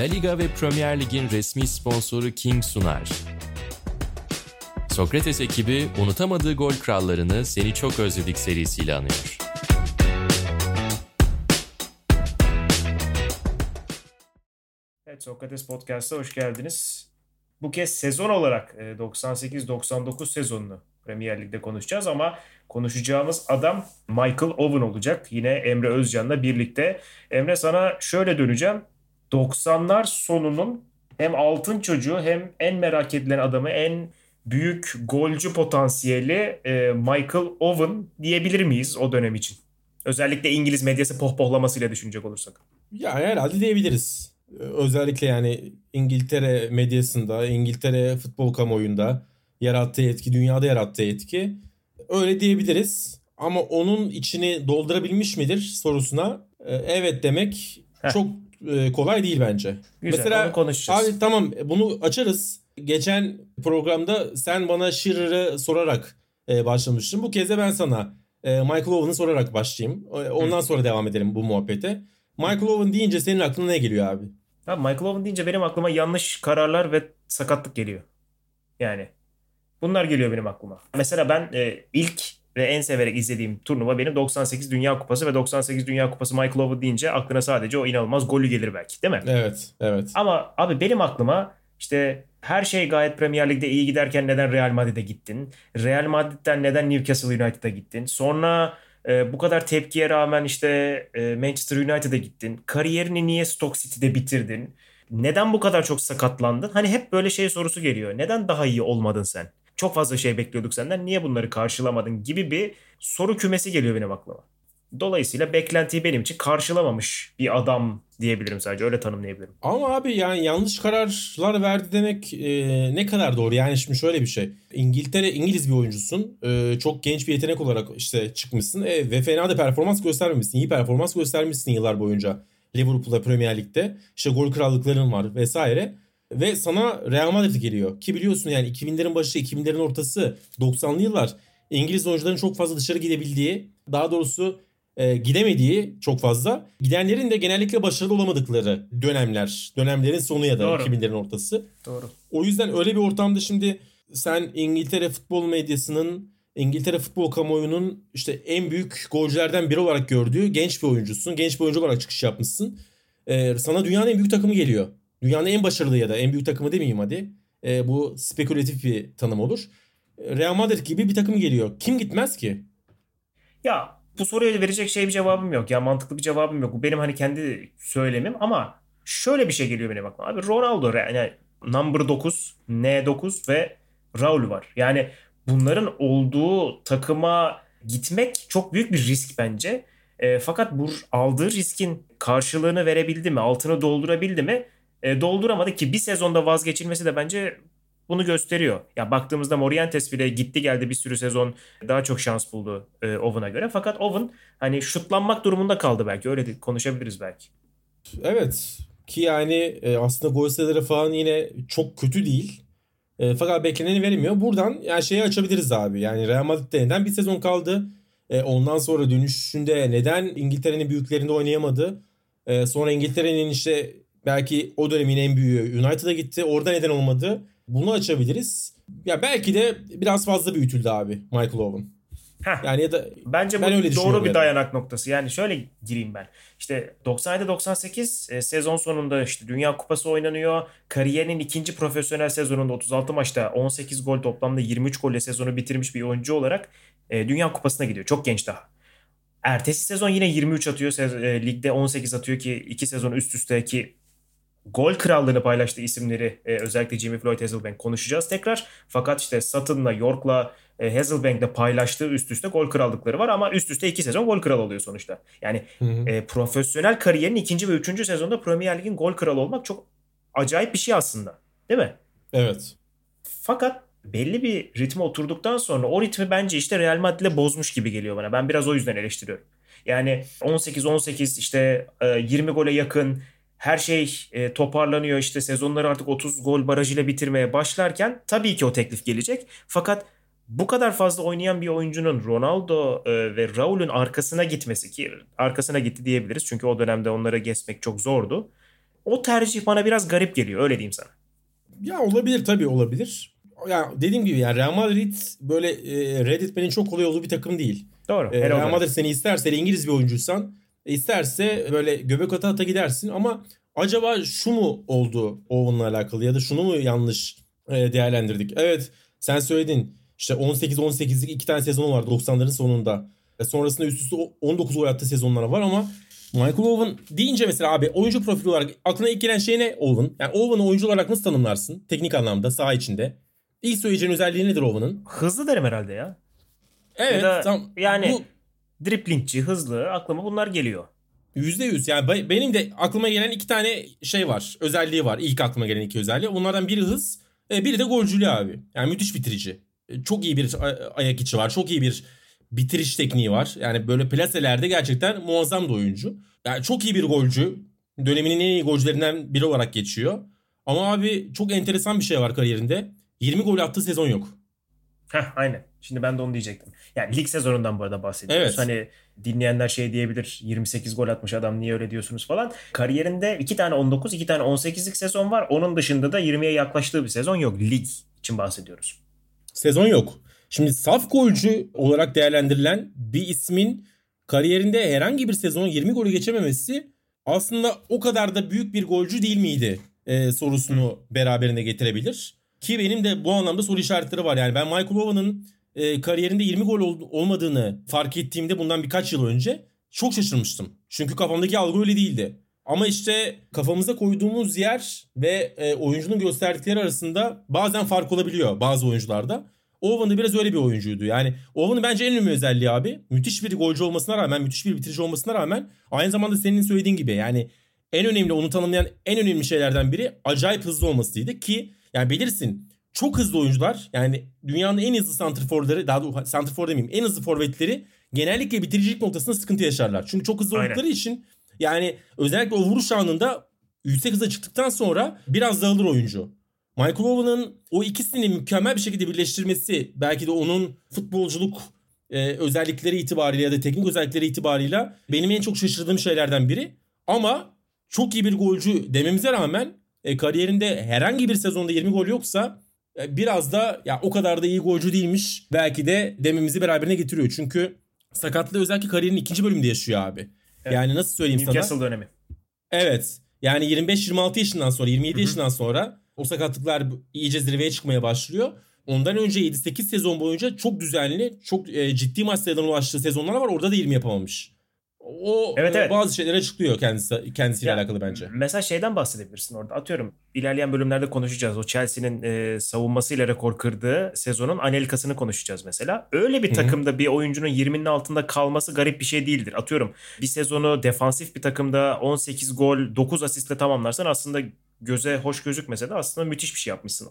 La Liga ve Premier Lig'in resmi sponsoru King sunar. Sokrates ekibi unutamadığı gol krallarını Seni Çok Özledik serisiyle anıyor. Evet Sokrates Podcast'a hoş geldiniz. Bu kez sezon olarak 98-99 e, sezonunu Premier Lig'de konuşacağız ama konuşacağımız adam Michael Owen olacak. Yine Emre Özcan'la birlikte. Emre sana şöyle döneceğim. 90'lar sonunun hem altın çocuğu hem en merak edilen adamı en büyük golcü potansiyeli e, Michael Owen diyebilir miyiz o dönem için? Özellikle İngiliz medyası pohpohlamasıyla düşünecek olursak. Ya herhalde diyebiliriz. Özellikle yani İngiltere medyasında, İngiltere futbol kamuoyunda yarattığı etki, dünyada yarattığı etki. Öyle diyebiliriz. Ama onun içini doldurabilmiş midir sorusuna e, evet demek Heh. çok e, kolay değil bence. Güzel, Mesela onu konuşacağız. Abi tamam bunu açarız. Geçen programda sen bana Shearer'ı sorarak e, başlamıştın. Bu kez de ben sana Michael Owen'ı sorarak başlayayım. Ondan sonra devam edelim bu muhabbete. Michael Owen deyince senin aklına ne geliyor abi? Abi Michael Owen deyince benim aklıma yanlış kararlar ve sakatlık geliyor. Yani bunlar geliyor benim aklıma. Mesela ben e, ilk ve en severek izlediğim turnuva benim 98 Dünya Kupası ve 98 Dünya Kupası Michael Owen deyince aklına sadece o inanılmaz golü gelir belki değil mi? Evet, evet. Ama abi benim aklıma işte her şey gayet Premier Lig'de iyi giderken neden Real Madrid'e gittin? Real Madrid'den neden Newcastle United'a gittin? Sonra e, bu kadar tepkiye rağmen işte e, Manchester United'a gittin. Kariyerini niye Stoke City'de bitirdin? Neden bu kadar çok sakatlandın? Hani hep böyle şey sorusu geliyor. Neden daha iyi olmadın sen? Çok fazla şey bekliyorduk senden. Niye bunları karşılamadın gibi bir soru kümesi geliyor benim aklıma. Dolayısıyla beklentiyi benim için karşılamamış bir adam diyebilirim sadece. Öyle tanımlayabilirim. Ama abi yani yanlış kararlar verdi demek e, ne kadar doğru? Yani şimdi şöyle bir şey. İngiltere İngiliz bir oyuncusun. E, çok genç bir yetenek olarak işte çıkmışsın. E, ve fena da performans göstermemişsin. İyi performans göstermişsin yıllar boyunca. Liverpool'da Premier Lig'de. İşte gol krallıkların var vesaire. Ve sana Real Madrid geliyor. Ki biliyorsun yani 2000'lerin başı, 2000'lerin ortası, 90'lı yıllar İngiliz oyuncuların çok fazla dışarı gidebildiği, daha doğrusu e, gidemediği çok fazla. Gidenlerin de genellikle başarılı olamadıkları dönemler. Dönemlerin sonu ya da Doğru. 2000'lerin ortası. Doğru. O yüzden öyle bir ortamda şimdi sen İngiltere futbol medyasının İngiltere futbol kamuoyunun işte en büyük golcülerden biri olarak gördüğü genç bir oyuncusun. Genç bir oyuncu olarak çıkış yapmışsın. Ee, sana dünyanın en büyük takımı geliyor. Dünyanın en başarılı ya da en büyük takımı demeyeyim hadi. Ee, bu spekülatif bir tanım olur. Real Madrid gibi bir takım geliyor. Kim gitmez ki? Ya bu soruya verecek şey bir cevabım yok. Ya mantıklı bir cevabım yok. Bu benim hani kendi söylemim ama şöyle bir şey geliyor benim aklıma. Abi Ronaldo yani number 9, N9 ve Raul var. Yani bunların olduğu takıma gitmek çok büyük bir risk bence. E, fakat bu aldığı riskin karşılığını verebildi mi? Altını doldurabildi mi? E, dolduramadı ki bir sezonda vazgeçilmesi de bence bunu gösteriyor. Ya baktığımızda Morientes bile gitti geldi bir sürü sezon daha çok şans buldu e, Owen'a göre. Fakat Owen hani şutlanmak durumunda kaldı belki. Öyle de konuşabiliriz belki. Evet ki yani e, aslında gol sayıları falan yine çok kötü değil. E, fakat bekleneni veremiyor. Buradan yani şeyi açabiliriz abi. Yani Real Madrid'de neden bir sezon kaldı? E, ondan sonra dönüşünde neden İngiltere'nin büyüklerinde oynayamadı? E, sonra İngiltere'nin işte belki o dönemin en büyüğü United'a gitti. Orada neden olmadı? Bunu açabiliriz. Ya belki de biraz fazla büyütüldü abi Michael Owen. Heh. Yani ya da bence bu öyle doğru bir dayanak noktası. Yani şöyle gireyim ben. İşte 97-98 e, sezon sonunda işte Dünya Kupası oynanıyor. Kariyerinin ikinci profesyonel sezonunda 36 maçta 18 gol toplamda 23 golle sezonu bitirmiş bir oyuncu olarak e, Dünya Kupası'na gidiyor. Çok genç daha. Ertesi sezon yine 23 atıyor. E, ligde 18 atıyor ki iki sezon üst üste ki gol krallığını paylaştığı isimleri e, özellikle Jimmy Floyd Hasselbank konuşacağız tekrar. Fakat işte Sutton'la York'la e, Hasselbank'le paylaştığı üst üste gol krallıkları var ama üst üste iki sezon gol kralı oluyor sonuçta. Yani E, profesyonel kariyerin ikinci ve üçüncü sezonda Premier Lig'in gol kralı olmak çok acayip bir şey aslında. Değil mi? Evet. Fakat belli bir ritme oturduktan sonra o ritmi bence işte Real Madrid'le bozmuş gibi geliyor bana. Ben biraz o yüzden eleştiriyorum. Yani 18-18 işte 20 e, gole yakın her şey e, toparlanıyor işte sezonları artık 30 gol barajıyla bitirmeye başlarken tabii ki o teklif gelecek. Fakat bu kadar fazla oynayan bir oyuncunun Ronaldo e, ve Raul'ün arkasına gitmesi ki arkasına gitti diyebiliriz. Çünkü o dönemde onları geçmek çok zordu. O tercih bana biraz garip geliyor öyle diyeyim sana. Ya olabilir tabii olabilir. Ya dediğim gibi yani Real Madrid böyle e, reddetmenin çok kolay olduğu bir takım değil. Doğru. E, Real Madrid seni isterse İngiliz bir oyuncuysan isterse böyle göbek ata ata gidersin ama acaba şu mu oldu Owen'la alakalı ya da şunu mu yanlış e, değerlendirdik? Evet sen söyledin işte 18-18'lik iki tane sezonu var 90'ların sonunda. E, sonrasında üst üste 19 gol attığı sezonlar var ama Michael Owen deyince mesela abi oyuncu profili olarak aklına ilk gelen şey ne Owen? Yani Owen'ı oyuncu olarak nasıl tanımlarsın? Teknik anlamda saha içinde. İlk söyleyeceğin özelliği nedir Owen'ın? Hızlı derim herhalde ya. Evet. Ya tam, yani bu, driplingçi, hızlı aklıma bunlar geliyor. Yüzde yüz. Yani benim de aklıma gelen iki tane şey var. Özelliği var. İlk aklıma gelen iki özelliği. Bunlardan biri hız. E, biri de golcülüğü abi. Yani müthiş bitirici. E, çok iyi bir ayak içi var. Çok iyi bir bitiriş tekniği var. Yani böyle plaselerde gerçekten muazzam bir oyuncu. Yani çok iyi bir golcü. Döneminin en iyi golcülerinden biri olarak geçiyor. Ama abi çok enteresan bir şey var kariyerinde. 20 gol attığı sezon yok. Heh, aynen. Şimdi ben de onu diyecektim. Yani lig sezonundan bu arada bahsediyoruz. Evet. Hani dinleyenler şey diyebilir 28 gol atmış adam niye öyle diyorsunuz falan. Kariyerinde 2 tane 19 2 tane 18'lik sezon var. Onun dışında da 20'ye yaklaştığı bir sezon yok. Lig için bahsediyoruz. Sezon yok. Şimdi saf golcü olarak değerlendirilen bir ismin kariyerinde herhangi bir sezon 20 golü geçememesi aslında o kadar da büyük bir golcü değil miydi e, sorusunu beraberinde getirebilir. Ki benim de bu anlamda soru işaretleri var. Yani ben Michael Owen'ın e, kariyerinde 20 gol ol, olmadığını fark ettiğimde bundan birkaç yıl önce çok şaşırmıştım. Çünkü kafamdaki algı öyle değildi. Ama işte kafamıza koyduğumuz yer ve e, oyuncunun gösterdikleri arasında bazen fark olabiliyor bazı oyuncularda. Owen de biraz öyle bir oyuncuydu. Yani Owen'ın bence en önemli özelliği abi. Müthiş bir golcü olmasına rağmen, müthiş bir bitirici olmasına rağmen aynı zamanda senin söylediğin gibi yani en önemli onu tanımlayan en önemli şeylerden biri acayip hızlı olmasıydı ki yani bilirsin çok hızlı oyuncular yani dünyanın en hızlı santrforları daha doğrusu santrfor demeyeyim en hızlı forvetleri genellikle bitiricilik noktasında sıkıntı yaşarlar. Çünkü çok hızlı oldukları Aynen. için yani özellikle o vuruş anında yüksek hıza çıktıktan sonra biraz dağılır oyuncu. Michael Owen'ın o ikisini mükemmel bir şekilde birleştirmesi belki de onun futbolculuk e, özellikleri itibariyle ya da teknik özellikleri itibariyle benim en çok şaşırdığım şeylerden biri. Ama çok iyi bir golcü dememize rağmen e, kariyerinde herhangi bir sezonda 20 gol yoksa e, biraz da ya o kadar da iyi golcü değilmiş belki de dememizi beraberine getiriyor. Çünkü sakatlığı özellikle kariyerinin ikinci bölümünde yaşıyor abi. Evet. Yani nasıl söyleyeyim Newcastle sana? dönemi. Evet. Yani 25-26 yaşından sonra 27 Hı-hı. yaşından sonra o sakatlıklar iyice zirveye çıkmaya başlıyor. Ondan önce 7-8 sezon boyunca çok düzenli, çok e, ciddi maç sayılarına ulaştığı sezonlar var. Orada da 20 yapamamış. O evet, evet. bazı şeyleri açıklıyor kendisi kendisiyle ya, alakalı bence. Mesela şeyden bahsedebilirsin orada. Atıyorum ilerleyen bölümlerde konuşacağız. O Chelsea'nin e, savunmasıyla rekor kırdığı sezonun Anelka'sını konuşacağız mesela. Öyle bir takımda Hı-hı. bir oyuncunun 20'nin altında kalması garip bir şey değildir. Atıyorum bir sezonu defansif bir takımda 18 gol 9 asistle tamamlarsan aslında göze hoş gözükmese de aslında müthiş bir şey yapmışsın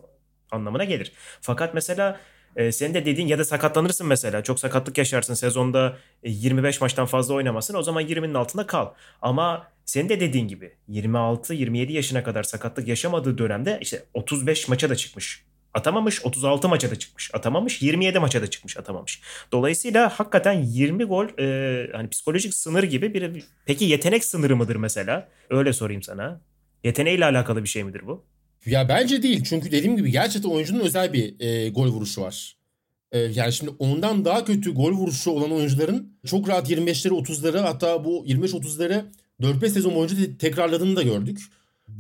anlamına gelir. Fakat mesela e, senin de dediğin ya da sakatlanırsın mesela. Çok sakatlık yaşarsın sezonda 25 e, maçtan fazla oynamasın. O zaman 20'nin altında kal. Ama senin de dediğin gibi 26-27 yaşına kadar sakatlık yaşamadığı dönemde işte 35 maça da çıkmış. Atamamış 36 maça da çıkmış. Atamamış 27 maça da çıkmış atamamış. Dolayısıyla hakikaten 20 gol e, hani psikolojik sınır gibi bir peki yetenek sınırı mıdır mesela? Öyle sorayım sana. Yeteneğiyle alakalı bir şey midir bu? Ya bence değil. Çünkü dediğim gibi gerçekten oyuncunun özel bir e, gol vuruşu var. E, yani şimdi ondan daha kötü gol vuruşu olan oyuncuların çok rahat 25'leri 30'ları hatta bu 25-30'ları 4-5 sezon boyunca tekrarladığını da gördük.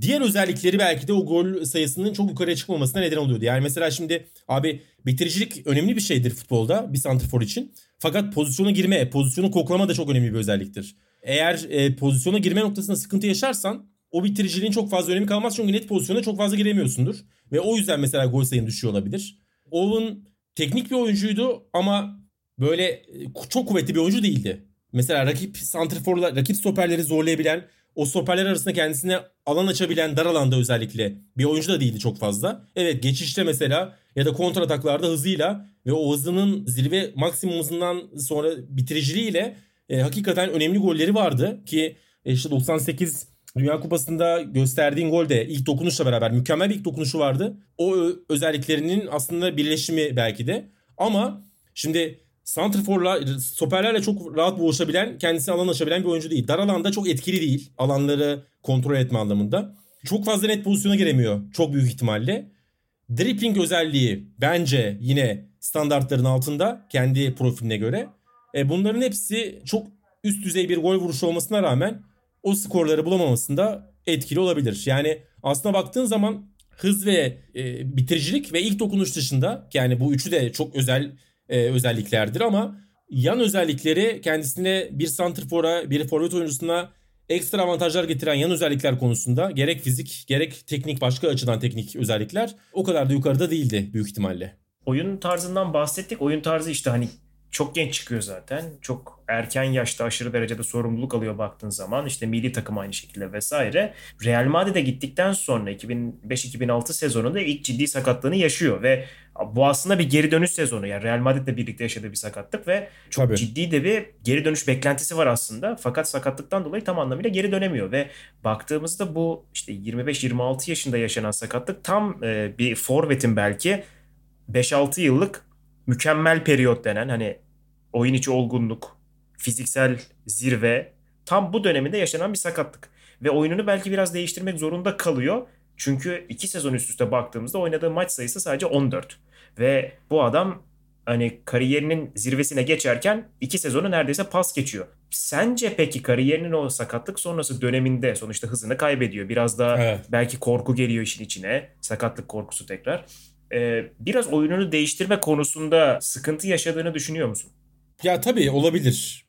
Diğer özellikleri belki de o gol sayısının çok yukarıya çıkmamasına neden oluyordu. Yani mesela şimdi abi bitiricilik önemli bir şeydir futbolda bir santrfor için. Fakat pozisyona girme, pozisyonu koklama da çok önemli bir özelliktir. Eğer e, pozisyona girme noktasında sıkıntı yaşarsan o bitiriciliğin çok fazla önemi kalmaz. Çünkü net pozisyona çok fazla giremiyorsundur. Ve o yüzden mesela gol sayın düşüyor olabilir. Owen teknik bir oyuncuydu ama böyle e, çok kuvvetli bir oyuncu değildi. Mesela rakip santrforlar, rakip stoperleri zorlayabilen, o stoperler arasında kendisine alan açabilen dar alanda özellikle bir oyuncu da değildi çok fazla. Evet geçişte mesela ya da kontra ataklarda hızıyla ve o hızının zirve maksimum hızından sonra bitiriciliğiyle e, hakikaten önemli golleri vardı ki e, işte 98 Dünya Kupası'nda gösterdiğin gol de ilk dokunuşla beraber mükemmel bir ilk dokunuşu vardı. O özelliklerinin aslında birleşimi belki de. Ama şimdi Santrfor'la, stoperlerle çok rahat boğuşabilen, kendisine alan açabilen bir oyuncu değil. Dar alanda çok etkili değil. Alanları kontrol etme anlamında. Çok fazla net pozisyona giremiyor. Çok büyük ihtimalle. Dribbling özelliği bence yine standartların altında kendi profiline göre. E bunların hepsi çok üst düzey bir gol vuruşu olmasına rağmen o skorları bulamamasında etkili olabilir. Yani aslına baktığın zaman hız ve e, bitiricilik ve ilk dokunuş dışında yani bu üçü de çok özel e, özelliklerdir ama yan özellikleri kendisine bir santrfora, bir forvet oyuncusuna ekstra avantajlar getiren yan özellikler konusunda gerek fizik gerek teknik başka açıdan teknik özellikler o kadar da yukarıda değildi büyük ihtimalle. Oyun tarzından bahsettik. Oyun tarzı işte hani çok genç çıkıyor zaten. Çok erken yaşta aşırı derecede sorumluluk alıyor baktığın zaman. İşte milli takım aynı şekilde vesaire. Real Madrid'e gittikten sonra 2005-2006 sezonunda ilk ciddi sakatlığını yaşıyor ve bu aslında bir geri dönüş sezonu. Yani Real Madrid'le birlikte yaşadığı bir sakatlık ve çok Tabii. ciddi de bir geri dönüş beklentisi var aslında. Fakat sakatlıktan dolayı tam anlamıyla geri dönemiyor ve baktığımızda bu işte 25-26 yaşında yaşanan sakatlık tam e, bir forvetin belki 5-6 yıllık mükemmel periyot denen hani oyun içi olgunluk, fiziksel zirve tam bu döneminde yaşanan bir sakatlık. Ve oyununu belki biraz değiştirmek zorunda kalıyor. Çünkü iki sezon üst üste baktığımızda oynadığı maç sayısı sadece 14. Ve bu adam hani kariyerinin zirvesine geçerken iki sezonu neredeyse pas geçiyor. Sence peki kariyerinin o sakatlık sonrası döneminde sonuçta hızını kaybediyor. Biraz da evet. belki korku geliyor işin içine. Sakatlık korkusu tekrar e, biraz oyununu değiştirme konusunda sıkıntı yaşadığını düşünüyor musun? Ya tabii olabilir.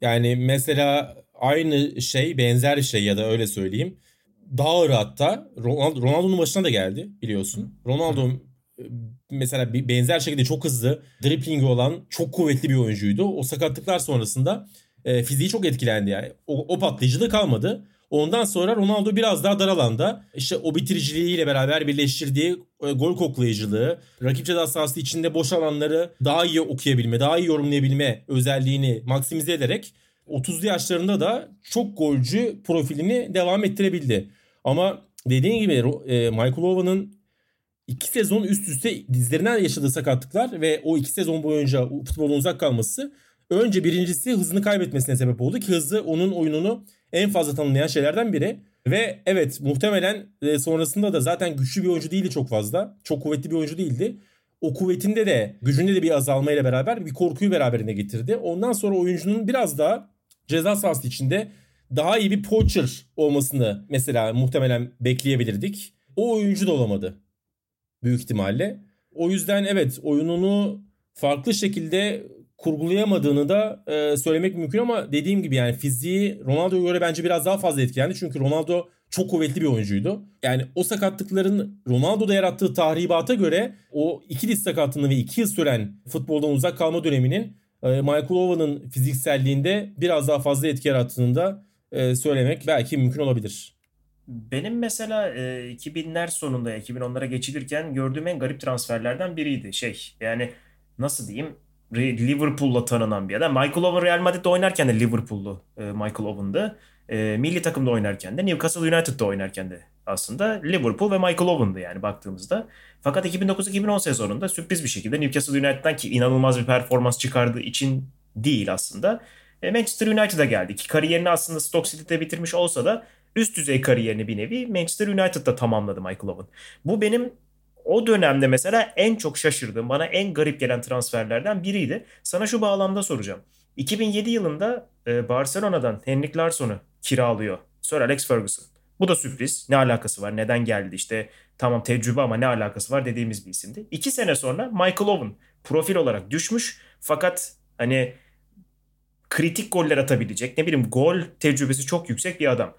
Yani mesela aynı şey benzer şey ya da öyle söyleyeyim. Daha ağır hatta Ronaldo, Ronaldo'nun başına da geldi biliyorsun. Ronaldo e, mesela bir benzer şekilde çok hızlı driplingi olan çok kuvvetli bir oyuncuydu. O sakatlıklar sonrasında e, fiziği çok etkilendi yani. O, o patlayıcılığı kalmadı. Ondan sonra Ronaldo biraz daha dar alanda işte o bitiriciliğiyle beraber birleştirdiği e, gol koklayıcılığı, rakip ceza sahası içinde boş alanları daha iyi okuyabilme, daha iyi yorumlayabilme özelliğini maksimize ederek 30'lu yaşlarında da çok golcü profilini devam ettirebildi. Ama dediğin gibi e, Michael Owen'ın iki sezon üst üste dizlerinden yaşadığı sakatlıklar ve o iki sezon boyunca futbolun uzak kalması önce birincisi hızını kaybetmesine sebep oldu ki hızı onun oyununu en fazla tanımlayan şeylerden biri. Ve evet muhtemelen e, sonrasında da zaten güçlü bir oyuncu değildi çok fazla. Çok kuvvetli bir oyuncu değildi. O kuvvetinde de gücünde de bir azalmayla beraber bir korkuyu beraberinde getirdi. Ondan sonra oyuncunun biraz daha ceza sahası içinde daha iyi bir poacher olmasını mesela muhtemelen bekleyebilirdik. O oyuncu da olamadı büyük ihtimalle. O yüzden evet oyununu farklı şekilde kurgulayamadığını da e, söylemek mümkün ama dediğim gibi yani fiziği Ronaldo'ya göre bence biraz daha fazla etkilendi. Çünkü Ronaldo çok kuvvetli bir oyuncuydu. Yani o sakatlıkların Ronaldo'da yarattığı tahribata göre o iki diz sakatlığını ve iki yıl süren futboldan uzak kalma döneminin e, Michael Owen'ın fizikselliğinde biraz daha fazla etki yarattığını da e, söylemek belki mümkün olabilir. Benim mesela e, 2000'ler sonunda 2010'lara geçilirken gördüğüm en garip transferlerden biriydi. Şey yani nasıl diyeyim Liverpool'la tanınan bir adam. Michael Owen Real Madrid'de oynarken de Liverpool'lu e, Michael Owen'dı. E, milli takımda oynarken de Newcastle United'da oynarken de aslında Liverpool ve Michael Owen'dı yani baktığımızda. Fakat 2009-2010 sezonunda sürpriz bir şekilde Newcastle United'dan ki inanılmaz bir performans çıkardığı için değil aslında. E, Manchester United'a geldi ki kariyerini aslında Stoke City'de bitirmiş olsa da üst düzey kariyerini bir nevi Manchester United'da tamamladı Michael Owen. Bu benim o dönemde mesela en çok şaşırdığım, bana en garip gelen transferlerden biriydi. Sana şu bağlamda soracağım. 2007 yılında e, Barcelona'dan Henrik Larsson'u kiralıyor Sir Alex Ferguson. Bu da sürpriz. Ne alakası var? Neden geldi? İşte tamam tecrübe ama ne alakası var dediğimiz bir isimdi. İki sene sonra Michael Owen profil olarak düşmüş. Fakat hani kritik goller atabilecek ne bileyim gol tecrübesi çok yüksek bir adam.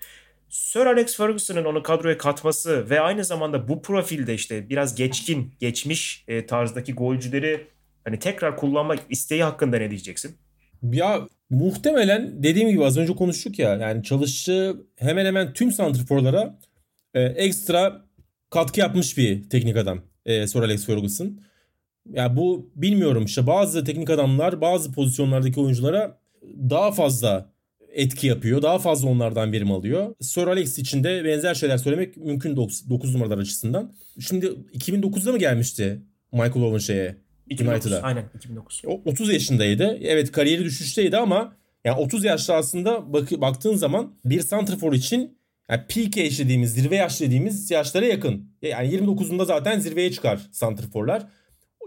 Sir Alex Ferguson'ın onu kadroya katması ve aynı zamanda bu profilde işte biraz geçkin, geçmiş e, tarzdaki golcüleri hani tekrar kullanmak isteği hakkında ne diyeceksin? Ya muhtemelen dediğim gibi az önce konuştuk ya yani çalıştığı hemen hemen tüm santrforlara e, ekstra katkı yapmış bir teknik adam e, Sir Alex Ferguson. Ya bu bilmiyorum işte bazı teknik adamlar bazı pozisyonlardaki oyunculara daha fazla etki yapıyor. Daha fazla onlardan verim alıyor. Sir Alex için de benzer şeyler söylemek mümkün 9 numaralar açısından. Şimdi 2009'da mı gelmişti Michael Owen şeye? United'a. Aynen 2009. O 30 yaşındaydı. Evet kariyeri düşüşteydi ama yani 30 yaşta aslında bak, baktığın zaman bir santrfor için yani peak age dediğimiz, zirve yaş dediğimiz yaşlara yakın. Yani 29'unda zaten zirveye çıkar santrforlar.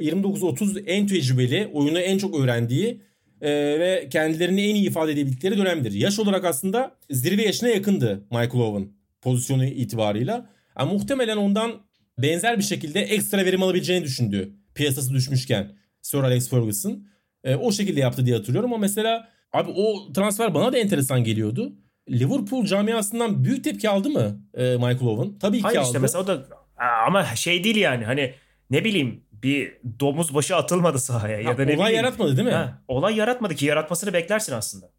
29-30 en tecrübeli, oyunu en çok öğrendiği e, ve kendilerini en iyi ifade edebildikleri dönemdir. Yaş olarak aslında zirve yaşına yakındı Michael Owen pozisyonu itibarıyla. Yani muhtemelen ondan benzer bir şekilde ekstra verim alabileceğini düşündü piyasası düşmüşken Sir Alex Ferguson. E, o şekilde yaptı diye hatırlıyorum ama mesela abi o transfer bana da enteresan geliyordu. Liverpool camiasından büyük tepki aldı mı e, Michael Owen? Tabii ki Hayır aldı. işte mesela o da ama şey değil yani hani ne bileyim bir domuz başı atılmadı sahaya ya, ya da ne olay bileyim. yaratmadı değil mi? Ha, olay yaratmadı ki yaratmasını beklersin aslında.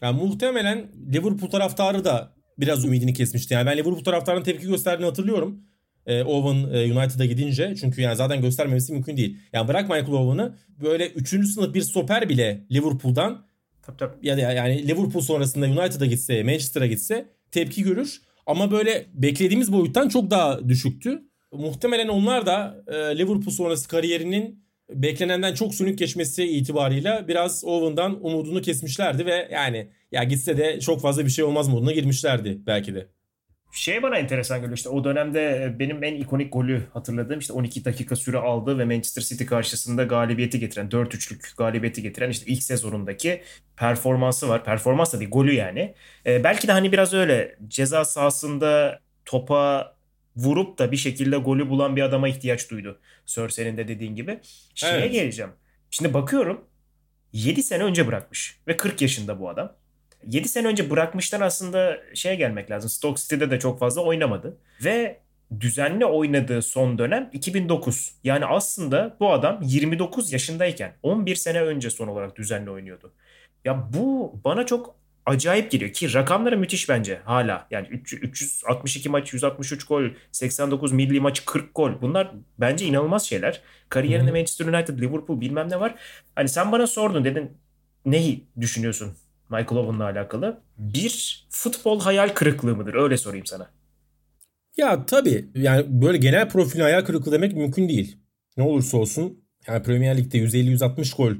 Yani muhtemelen Liverpool taraftarı da biraz ümidini kesmişti. Yani ben Liverpool taraftarının tepki gösterdiğini hatırlıyorum. E, Owen e, United'a gidince çünkü yani zaten göstermemesi mümkün değil. Yani bırak Michael Owen'ı böyle 3. sınıf bir stoper bile Liverpool'dan tabii, tabii. ya da yani Liverpool sonrasında United'a gitse, Manchester'a gitse tepki görür. Ama böyle beklediğimiz boyuttan çok daha düşüktü. Muhtemelen onlar da e, Liverpool sonrası kariyerinin beklenenden çok sönük geçmesi itibarıyla biraz Owen'dan umudunu kesmişlerdi ve yani ya gitse de çok fazla bir şey olmaz moduna girmişlerdi belki de. Şey bana enteresan geliyor işte o dönemde benim en ikonik golü hatırladığım işte 12 dakika süre aldı ve Manchester City karşısında galibiyeti getiren 4-3'lük galibiyeti getiren işte ilk sezonundaki performansı var. Performans da değil golü yani. Ee, belki de hani biraz öyle ceza sahasında topa vurup da bir şekilde golü bulan bir adama ihtiyaç duydu. Sörsen'in de dediğin gibi. Şeye evet. geleceğim. Şimdi bakıyorum 7 sene önce bırakmış ve 40 yaşında bu adam. 7 sene önce bırakmıştan aslında şeye gelmek lazım. Stoke City'de de çok fazla oynamadı. Ve düzenli oynadığı son dönem 2009. Yani aslında bu adam 29 yaşındayken 11 sene önce son olarak düzenli oynuyordu. Ya bu bana çok acayip geliyor ki rakamları müthiş bence hala. Yani 362 maç, 163 gol, 89 milli maç, 40 gol. Bunlar bence inanılmaz şeyler. Kariyerinde Hı-hı. Manchester United, Liverpool bilmem ne var. Hani sen bana sordun dedin neyi düşünüyorsun Michael Owen'la alakalı? Bir futbol hayal kırıklığı mıdır? Öyle sorayım sana. Ya tabii yani böyle genel profil hayal kırıklığı demek mümkün değil. Ne olursa olsun yani Premier Lig'de 150-160 gol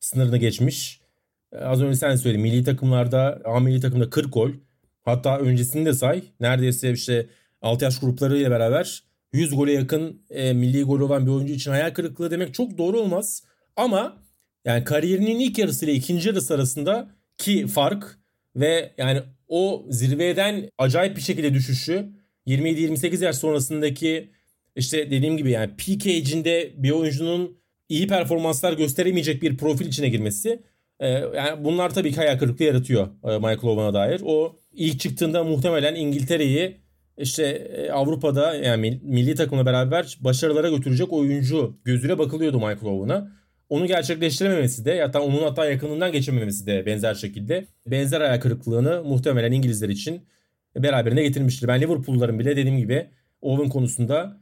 sınırını geçmiş az önce sen söyledin. Milli takımlarda, A milli takımda 40 gol. Hatta öncesini de say. Neredeyse işte 6 yaş gruplarıyla beraber 100 gole yakın e, milli gol olan bir oyuncu için hayal kırıklığı demek çok doğru olmaz. Ama yani kariyerinin ilk yarısı ile ikinci yarısı arasında ki fark ve yani o zirveden acayip bir şekilde düşüşü 27-28 yaş sonrasındaki işte dediğim gibi yani peak age'inde bir oyuncunun iyi performanslar gösteremeyecek bir profil içine girmesi ee, yani bunlar tabii ki hayal kırıklığı yaratıyor e, Michael Owen'a dair. O ilk çıktığında muhtemelen İngiltere'yi işte e, Avrupa'da yani milli takımla beraber başarılara götürecek oyuncu gözüyle bakılıyordu Michael Owen'a. Onu gerçekleştirememesi de hatta onun hatta yakınından geçememesi de benzer şekilde benzer hayal kırıklığını muhtemelen İngilizler için beraberine getirmiştir. Ben Liverpool'ların bile dediğim gibi Owen konusunda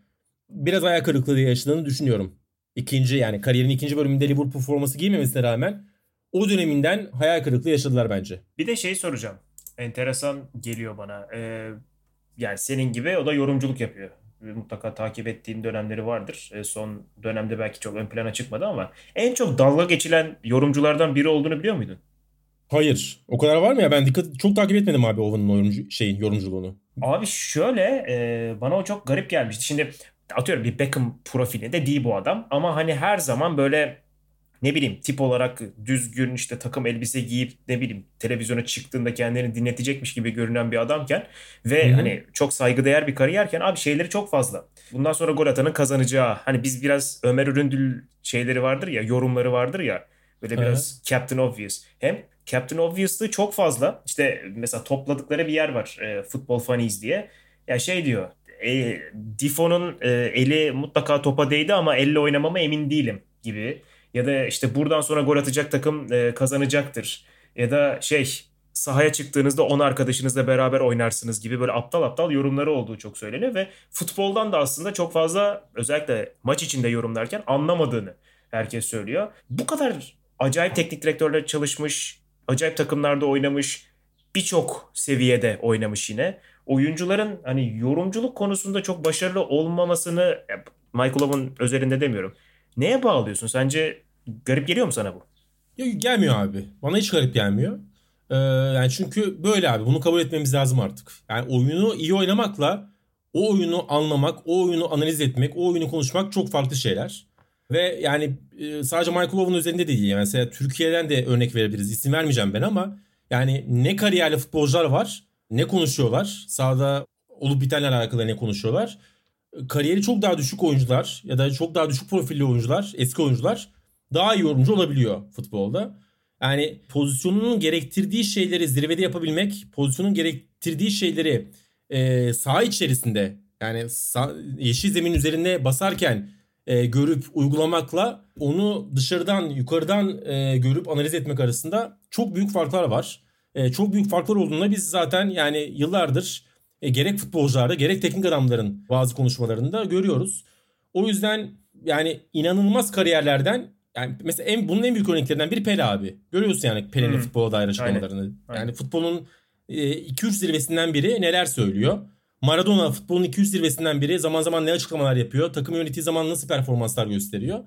biraz hayal kırıklığı yaşadığını düşünüyorum. İkinci yani kariyerin ikinci bölümünde Liverpool forması giymemesine rağmen o döneminden hayal kırıklığı yaşadılar bence. Bir de şey soracağım. Enteresan geliyor bana. Ee, yani senin gibi o da yorumculuk yapıyor. Mutlaka takip ettiğin dönemleri vardır. Ee, son dönemde belki çok ön plana çıkmadı ama en çok dalga geçilen yorumculardan biri olduğunu biliyor muydun? Hayır. O kadar var mı ya? Ben dikkat çok takip etmedim abi Owen'ın yorumcu, şeyin yorumculuğunu. Abi şöyle e, bana o çok garip gelmişti. Şimdi atıyorum bir Beckham profili de değil bu adam ama hani her zaman böyle ne bileyim tip olarak düzgün işte takım elbise giyip ne bileyim televizyona çıktığında kendini dinletecekmiş gibi görünen bir adamken ve Hı-hı. hani çok saygıdeğer bir kariyerken abi şeyleri çok fazla. Bundan sonra gol atanın kazanacağı hani biz biraz Ömer Üründül şeyleri vardır ya yorumları vardır ya böyle biraz Hı-hı. Captain Obvious. Hem Captain Obvious'lığı çok fazla. İşte mesela topladıkları bir yer var e, Football Funnies diye. Ya şey diyor e, Difo'nun e, eli mutlaka topa değdi ama elle oynamama emin değilim gibi ya da işte buradan sonra gol atacak takım e, kazanacaktır. Ya da şey sahaya çıktığınızda 10 arkadaşınızla beraber oynarsınız gibi böyle aptal aptal yorumları olduğu çok söyleniyor ve futboldan da aslında çok fazla özellikle maç içinde yorumlarken anlamadığını herkes söylüyor. Bu kadar acayip teknik direktörler çalışmış, acayip takımlarda oynamış, birçok seviyede oynamış yine. Oyuncuların hani yorumculuk konusunda çok başarılı olmamasını Michael Owen özelinde demiyorum Neye bağlıyorsun? Sence garip geliyor mu sana bu? Yok gelmiyor abi. Bana hiç garip gelmiyor. Ee, yani çünkü böyle abi bunu kabul etmemiz lazım artık. Yani oyunu iyi oynamakla o oyunu anlamak, o oyunu analiz etmek, o oyunu konuşmak çok farklı şeyler. Ve yani e, sadece Michael Owen üzerinde de değil. Yani mesela Türkiye'den de örnek verebiliriz. İsim vermeyeceğim ben ama yani ne kariyerli futbolcular var, ne konuşuyorlar. Sahada olup bitenlerle alakalı ne konuşuyorlar. Kariyeri çok daha düşük oyuncular ya da çok daha düşük profilli oyuncular, eski oyuncular daha iyi yorumcu olabiliyor futbolda. Yani pozisyonunun gerektirdiği şeyleri zirvede yapabilmek, pozisyonun gerektirdiği şeyleri e, saha içerisinde yani sağ, yeşil zemin üzerinde basarken e, görüp uygulamakla onu dışarıdan yukarıdan e, görüp analiz etmek arasında çok büyük farklar var. E, çok büyük farklar olduğunda biz zaten yani yıllardır e, gerek futbolcularda gerek teknik adamların bazı konuşmalarında görüyoruz. O yüzden yani inanılmaz kariyerlerden yani mesela en, bunun en büyük örneklerinden biri Pele abi. Görüyorsun yani Pele'nin hmm. futbola dair açıklamalarını. Aynen. Yani futbolun 2-3 e, zirvesinden biri neler söylüyor. Maradona futbolun 200 zirvesinden biri zaman zaman ne açıklamalar yapıyor. Takım yönettiği zaman nasıl performanslar gösteriyor.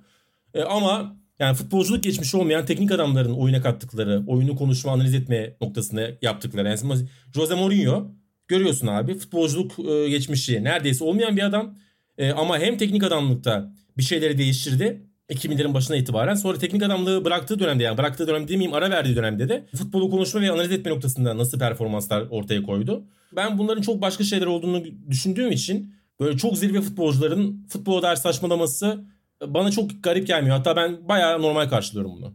E, ama yani futbolculuk geçmişi olmayan teknik adamların oyuna kattıkları, oyunu konuşma, analiz etme noktasında yaptıkları. Yani Jose Mourinho görüyorsun abi futbolculuk e, geçmişi neredeyse olmayan bir adam. E, ama hem teknik adamlıkta bir şeyleri değiştirdi 2000'lerin başına itibaren. Sonra teknik adamlığı bıraktığı dönemde yani bıraktığı dönem demeyeyim ara verdiği dönemde de futbolu konuşma ve analiz etme noktasında nasıl performanslar ortaya koydu. Ben bunların çok başka şeyler olduğunu düşündüğüm için böyle çok zirve futbolcuların futbola dair saçmalaması bana çok garip gelmiyor. Hatta ben bayağı normal karşılıyorum bunu.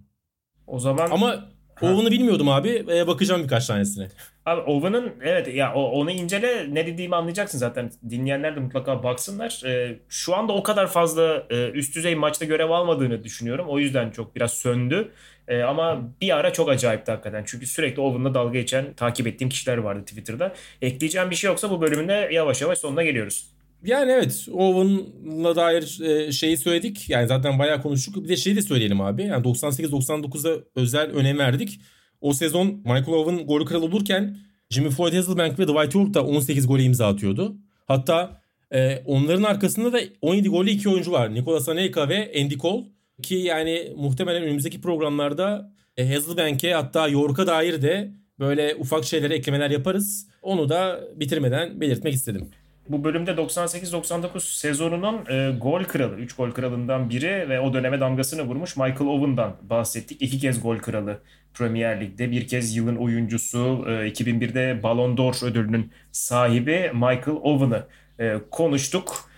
O zaman ama Owen'ı bilmiyordum abi. Ee, bakacağım birkaç tanesine. Abi Owen'ın evet ya onu incele ne dediğimi anlayacaksın zaten. Dinleyenler de mutlaka baksınlar. Ee, şu anda o kadar fazla e, üst düzey maçta görev almadığını düşünüyorum. O yüzden çok biraz söndü. E, ama bir ara çok acayipti hakikaten. Çünkü sürekli Owen'la dalga geçen takip ettiğim kişiler vardı Twitter'da. Ekleyeceğim bir şey yoksa bu bölümünde yavaş yavaş sonuna geliyoruz. Yani evet Owen'la dair e, şeyi söyledik. Yani zaten bayağı konuştuk. Bir de şeyi de söyleyelim abi. Yani 98-99'da özel önem verdik. O sezon Michael Owen golü kral olurken Jimmy Floyd Hasselbank ve Dwight York da 18 gole imza atıyordu. Hatta e, onların arkasında da 17 gollü iki oyuncu var. Nicolas Anelka ve Andy Cole. Ki yani muhtemelen önümüzdeki programlarda e, Hasselbank'e hatta York'a dair de böyle ufak şeylere eklemeler yaparız. Onu da bitirmeden belirtmek istedim. Bu bölümde 98-99 sezonunun e, gol kralı, 3 gol kralından biri ve o döneme damgasını vurmuş Michael Owen'dan bahsettik. İki kez gol kralı Premier Lig'de, bir kez yılın oyuncusu, e, 2001'de Ballon d'Or ödülünün sahibi Michael Owen'ı e, konuştuk.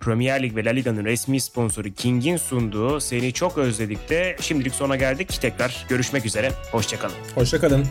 Premier Lig ve La Liga'nın resmi sponsoru King'in sunduğu Seni Çok Özledik de şimdilik sona geldik. Tekrar görüşmek üzere. Hoşçakalın. Hoşçakalın.